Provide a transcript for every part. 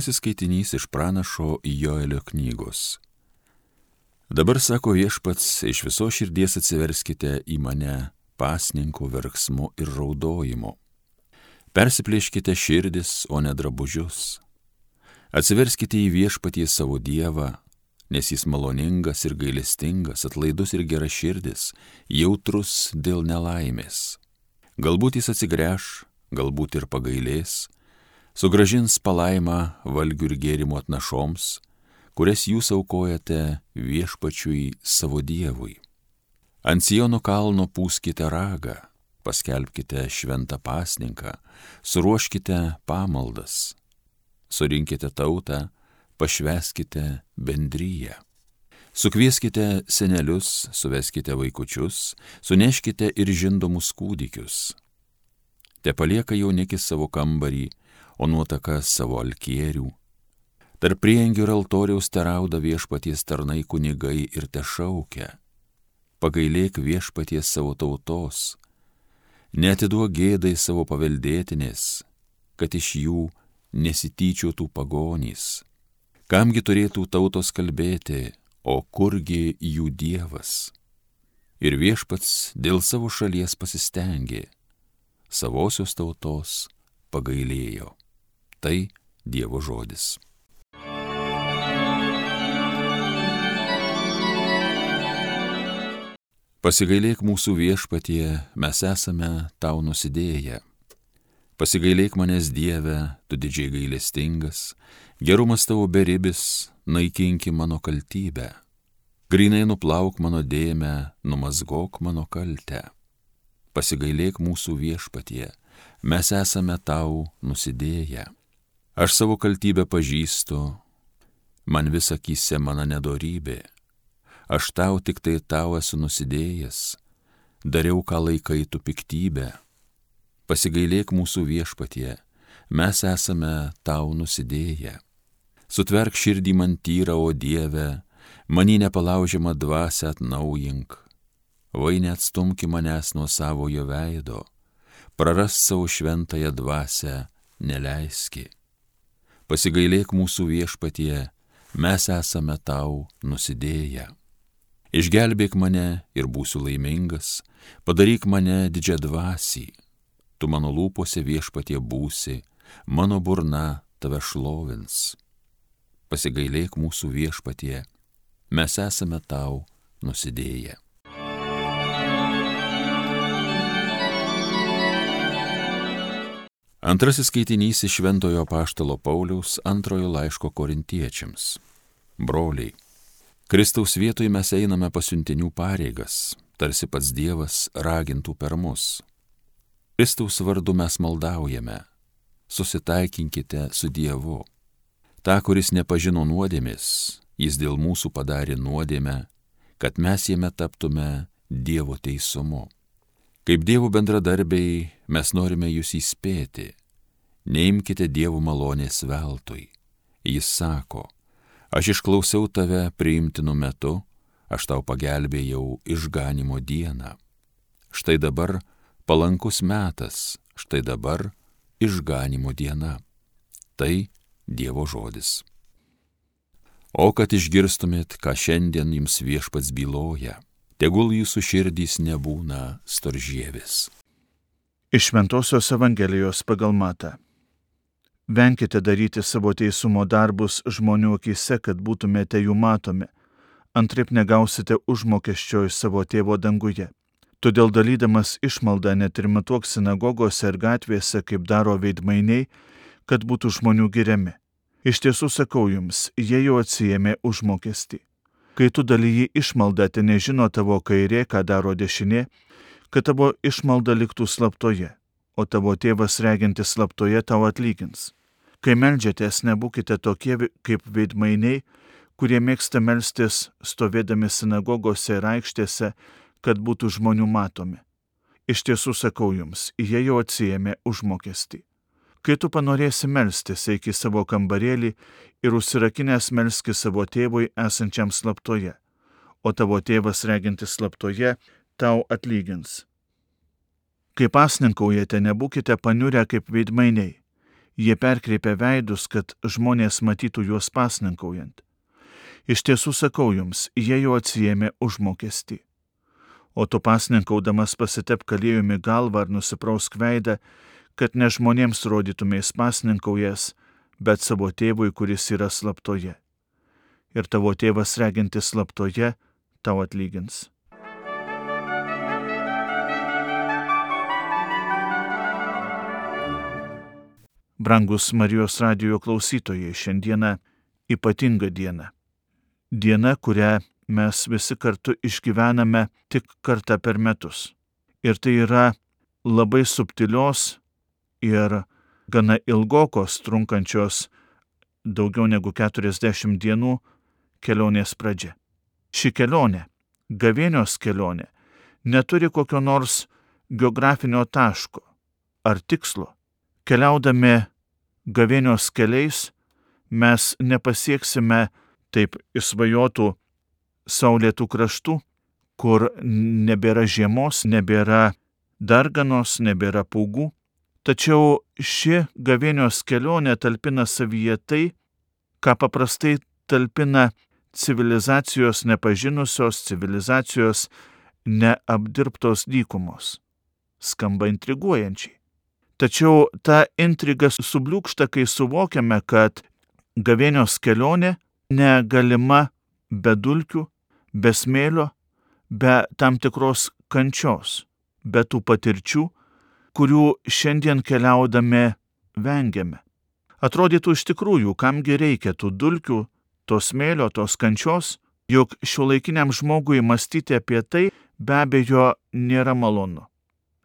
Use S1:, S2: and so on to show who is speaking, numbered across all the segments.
S1: Pasiskaitinys iš pranašo Joelio knygos. Dabar sako viešpats, iš viso širdies atsiverskite į mane pasninkų verksmu ir raudojimu. Persiplėškite širdis, o ne drabužius. Atsiverskite į viešpatį savo Dievą, nes jis maloningas ir gailestingas, atlaidus ir gera širdis, jautrus dėl nelaimės. Galbūt jis atsigręš, galbūt ir pagailės sugražins palaimą valgių ir gėrimų atnašoms, kurias jūs aukojate viešpačiui savo Dievui. Ant Siono kalno pūskite ragą, paskelbkite šventą pasninką, suruoškite pamaldas, surinkite tautą, pašveskite bendryją. Sukvieskite senelius, suveskite vaikučius, suneškite ir žindomus kūdikius. Te palieka jaunikis savo kambarį, o nuotaka savo alkierių. Tarp priengių ir altoriaus terauda viešpaties tarnai kunigai ir te šaukia. Pagailėk viešpaties savo tautos, netiduok gėdai savo paveldėtinės, kad iš jų nesityčiotų pagonys. Kamgi turėtų tautos kalbėti, o kurgi jų dievas? Ir viešpats dėl savo šalies pasistengė, savosios tautos pagailėjo. Tai Dievo žodis. Pasigailėk mūsų viešpatie, mes esame tau nusidėję. Pasigailėk manęs Dieve, tu didžiai gailestingas, gerumas tavo beribis, naikinki mano kaltybę. Grinai nuplauk mano dėmę, numazgok mano kaltę. Pasigailėk mūsų viešpatie, mes esame tau nusidėję. Aš savo kaltybę pažįstu, man vis akise mano nedorybė. Aš tau tik tai tau esu nusidėjęs, dariau ką laikai tu piktybę. Pasigailėk mūsų viešpatie, mes esame tau nusidėję. Sutverk širdį man tyrą, o Dieve, manį nepalaužiamą dvasę atnaujink. Vai neatstumki manęs nuo savojo veido, praras savo šventąją dvasę, neleiski pasigailėk mūsų viešpatie, mes esame tau nusidėję. Išgelbėk mane ir būsiu laimingas, padaryk mane didžią dvasį, tu mano lūpose viešpatie būsi, mano burna tave šlovins. Pasigailėk mūsų viešpatie, mes esame tau nusidėję. Antrasis skaitinys iš Šventojo Paštalo Pauliaus antrojo laiško korintiečiams. Broliai, Kristaus vietoj mes einame pasiuntinių pareigas, tarsi pats Dievas ragintų per mus. Kristaus vardu mes maldaujame, susitaikinkite su Dievu. Ta, kuris nepažino nuodėmės, jis dėl mūsų padarė nuodėmę, kad mes jame taptume Dievo teisumu. Kaip dievų bendradarbiai mes norime jūs įspėti. Neimkite dievų malonės veltui. Jis sako, aš išklausiau tave priimtinu metu, aš tau pagelbėjau išganimo dieną. Štai dabar palankus metas, štai dabar išganimo diena. Tai Dievo žodis. O kad išgirstumėt, ką šiandien jums viešpats byloja tegul jūsų širdys nebūna storžievis.
S2: Iš Ventosios Evangelijos pagal matą. Venkite daryti savo teisumo darbus žmonių akise, kad būtumėte jų matomi, antraip negausite užmokesčio iš savo tėvo danguje. Todėl dalydamas išmaldą net ir matuok sinagogose ir gatvėse, kaip daro veidmainiai, kad būtų žmonių giriami. Iš tiesų sakau jums, jie jau atsijėmė užmokestį kai tu dalyji išmaldą, te nežino tavo kairė, ką daro dešinė, kad tavo išmalda liktų slaptoje, o tavo tėvas regintis slaptoje tau atlygins. Kai melžiatės, nebūkite tokie kaip veidmainiai, kurie mėgsta melstis stovėdami sinagogose ir aikštėse, kad būtų žmonių matomi. Iš tiesų sakau jums, jie jau atsijėmė užmokestį. Kai tu panorėsi melstis, eik į savo kambarėlį ir užsirakinęs melski savo tėvui esančiam slaptoje, o tavo tėvas regintis slaptoje tau atlygins. Kai pasninkaujate, nebūkite paniurę kaip veidmainiai. Jie perkreipia veidus, kad žmonės matytų juos pasninkaujant. Iš tiesų sakau jums, jie jau atsijėmė užmokestį. O tu pasninkaudamas pasitep kalėjumi galvą ar nusiprausk veidą, kad ne žmonėms rodytumės pasninkaujas, bet savo tėvui, kuris yra slaptoje. Ir tavo tėvas regintis slaptoje tau atlygins. Brangus Marijos radijo klausytojai, šiandieną ypatinga diena. Diena, kurią mes visi kartu išgyvename tik kartą per metus. Ir tai yra labai subtilios ir gana ilgokos trunkančios daugiau negu 40 dienų kelionės pradžia. Ši kelionė, gavėnios kelionė, neturi kokio nors geografinio taško ar tikslo. Keliaudami gavėnios keliais mes nepasieksime taip įsvajotų saulėtų kraštų, kur nebėra žiemos, nebėra darganos, nebėra pūgų. Tačiau ši gavėnios kelionė talpina savyje tai, ką paprastai talpina civilizacijos nepažinusios, civilizacijos neapdirbtos dykumos. Skamba intriguojančiai. Tačiau ta intriga subliūkšta, kai suvokiame, kad gavėnios kelionė negalima be dulkių, be smėlio, be tam tikros kančios, be tų patirčių, kurių šiandien keliaudami vengiame. Atrodytų iš tikrųjų, kamgi reikia tų dulkių, to smėlio, tos kančios, juk šiuolaikiniam žmogui mąstyti apie tai be abejo nėra malonu.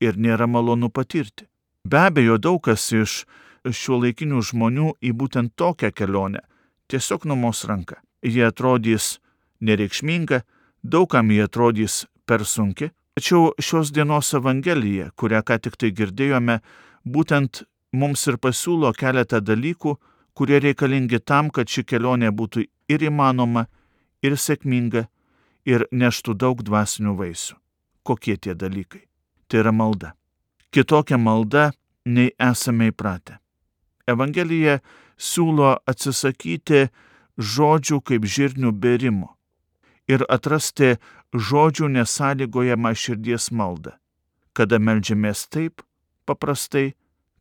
S2: Ir nėra malonu patirti. Be abejo, daug kas iš šiuo laikinių žmonių į būtent tokią kelionę tiesiog numos ranką. Jie atrodys nereikšminga, daugam jie atrodys per sunki, tačiau šios dienos Evangelija, kurią ką tik tai girdėjome, būtent mums ir pasiūlo keletą dalykų, kurie reikalingi tam, kad ši kelionė būtų ir įmanoma, ir sėkminga, ir neštų daug dvasinių vaisių. Kokie tie dalykai? Tai yra malda kitokia malda, nei esame įpratę. Evangelija siūlo atsisakyti žodžių kaip žirnių berimo ir atrasti žodžių nesąlygojamą širdies maldą, kada melžiamės taip paprastai,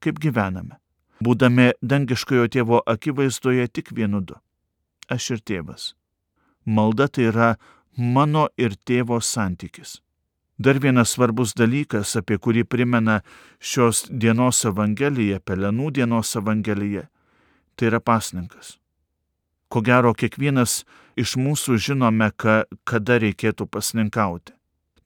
S2: kaip gyvename, būdami dangiškojo tėvo akivaizdoje tik vienu du - aš ir tėvas. Malda tai yra mano ir tėvo santykis. Dar vienas svarbus dalykas, apie kurį primena šios dienos Evangelija, Pelenų dienos Evangelija, tai yra pasninkas. Ko gero, kiekvienas iš mūsų žinome, ka, kada reikėtų pasninkauti.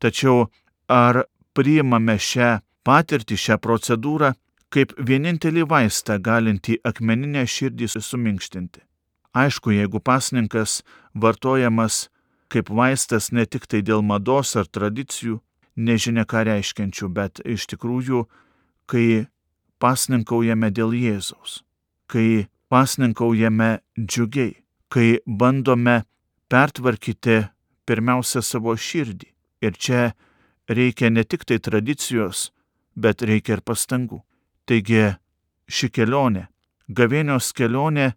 S2: Tačiau ar priimame šią patirtį, šią procedūrą kaip vienintelį vaistą galintį akmeninę širdį suminkštinti? Aišku, jeigu pasninkas vartojamas kaip vaistas ne tik tai dėl mados ar tradicijų, nežinia ką reiškiančių, bet iš tikrųjų, kai pasninkaujame dėl Jėzaus, kai pasninkaujame džiugiai, kai bandome pertvarkyti pirmiausia savo širdį. Ir čia reikia ne tik tai tradicijos, bet reikia ir pastangų. Taigi ši kelionė, gavėnios kelionė,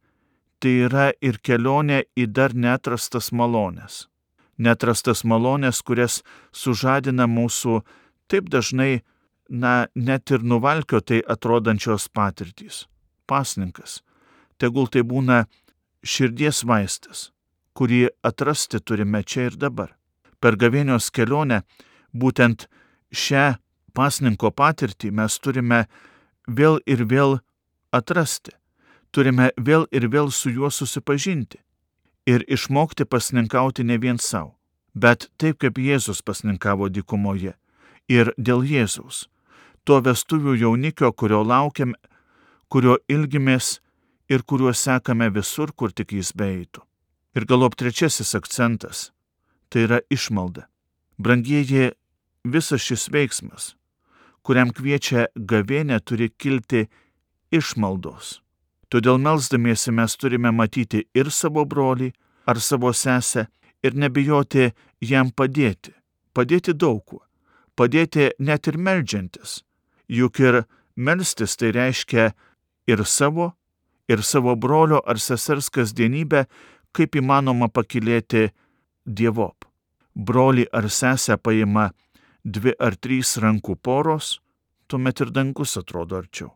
S2: tai yra ir kelionė į dar netrastas malonės netrastas malonės, kurias sužadina mūsų taip dažnai, na, net ir nuvalkiotai atrodančios patirtys. Pasninkas. Tegul tai būna širdies vaistas, kurį atrasti turime čia ir dabar. Per gavėnios kelionę būtent šią pasninko patirtį mes turime vėl ir vėl atrasti. Turime vėl ir vėl su juo susipažinti ir išmokti pasninkauti ne vien savo, bet taip kaip Jėzus pasninkavo dykumoje. Ir dėl Jėzaus, to vestuvių jaunikio, kurio laukiam, kurio ilgimės ir kuriuo sekame visur, kur tik jis beeitų. Ir galop trečiasis akcentas - tai yra išmalda. Brangieji, visas šis veiksmas, kuriam kviečia gavėnė, turi kilti išmaldos. Todėl melzdamiesi mes turime matyti ir savo brolį, ar savo sesę ir nebijoti jam padėti. Padėti daug kuo. Padėti net ir melžiantis. Juk ir melstis tai reiškia ir savo, ir savo brolio ar sesers kasdienybę, kaip įmanoma pakilėti Dievop. Broli ar sesę paima dvi ar trys rankų poros, tuomet ir dangus atrodo arčiau.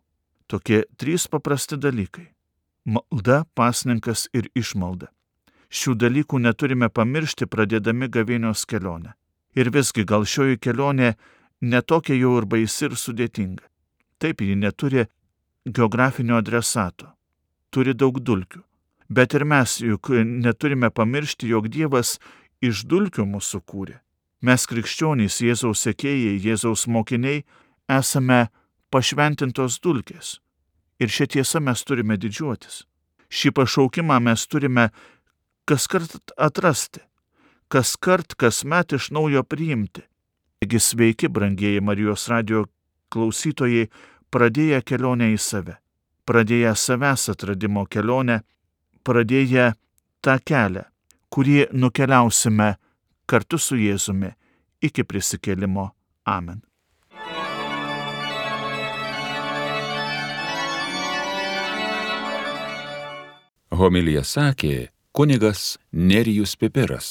S2: Tokie trys paprasti dalykai - malda, pasninkas ir išmalda. Šių dalykų neturime pamiršti pradėdami gavėnios kelionę. Ir visgi gal šioji kelionė netokia jau ir baisi ir sudėtinga. Taip, ji neturi geografinio adresato, turi daug dulkių. Bet ir mes juk neturime pamiršti, jog Dievas iš dulkių mūsų kūrė. Mes krikščionys, Jėzaus sekėjai, Jėzaus mokiniai esame pašventintos dulkės. Ir šią tiesą mes turime didžiuotis. Šį pašaukimą mes turime kas kart atrasti, kas kart, kas met iš naujo priimti. Taigi sveiki, brangieji Marijos radio klausytojai, pradėję kelionę į save, pradėję savęs atradimo kelionę, pradėję tą kelią, kurį nukeliausime kartu su Jėzumi iki prisikėlimo. Amen.
S1: Homilija sakė kunigas Nerijus Pipiras.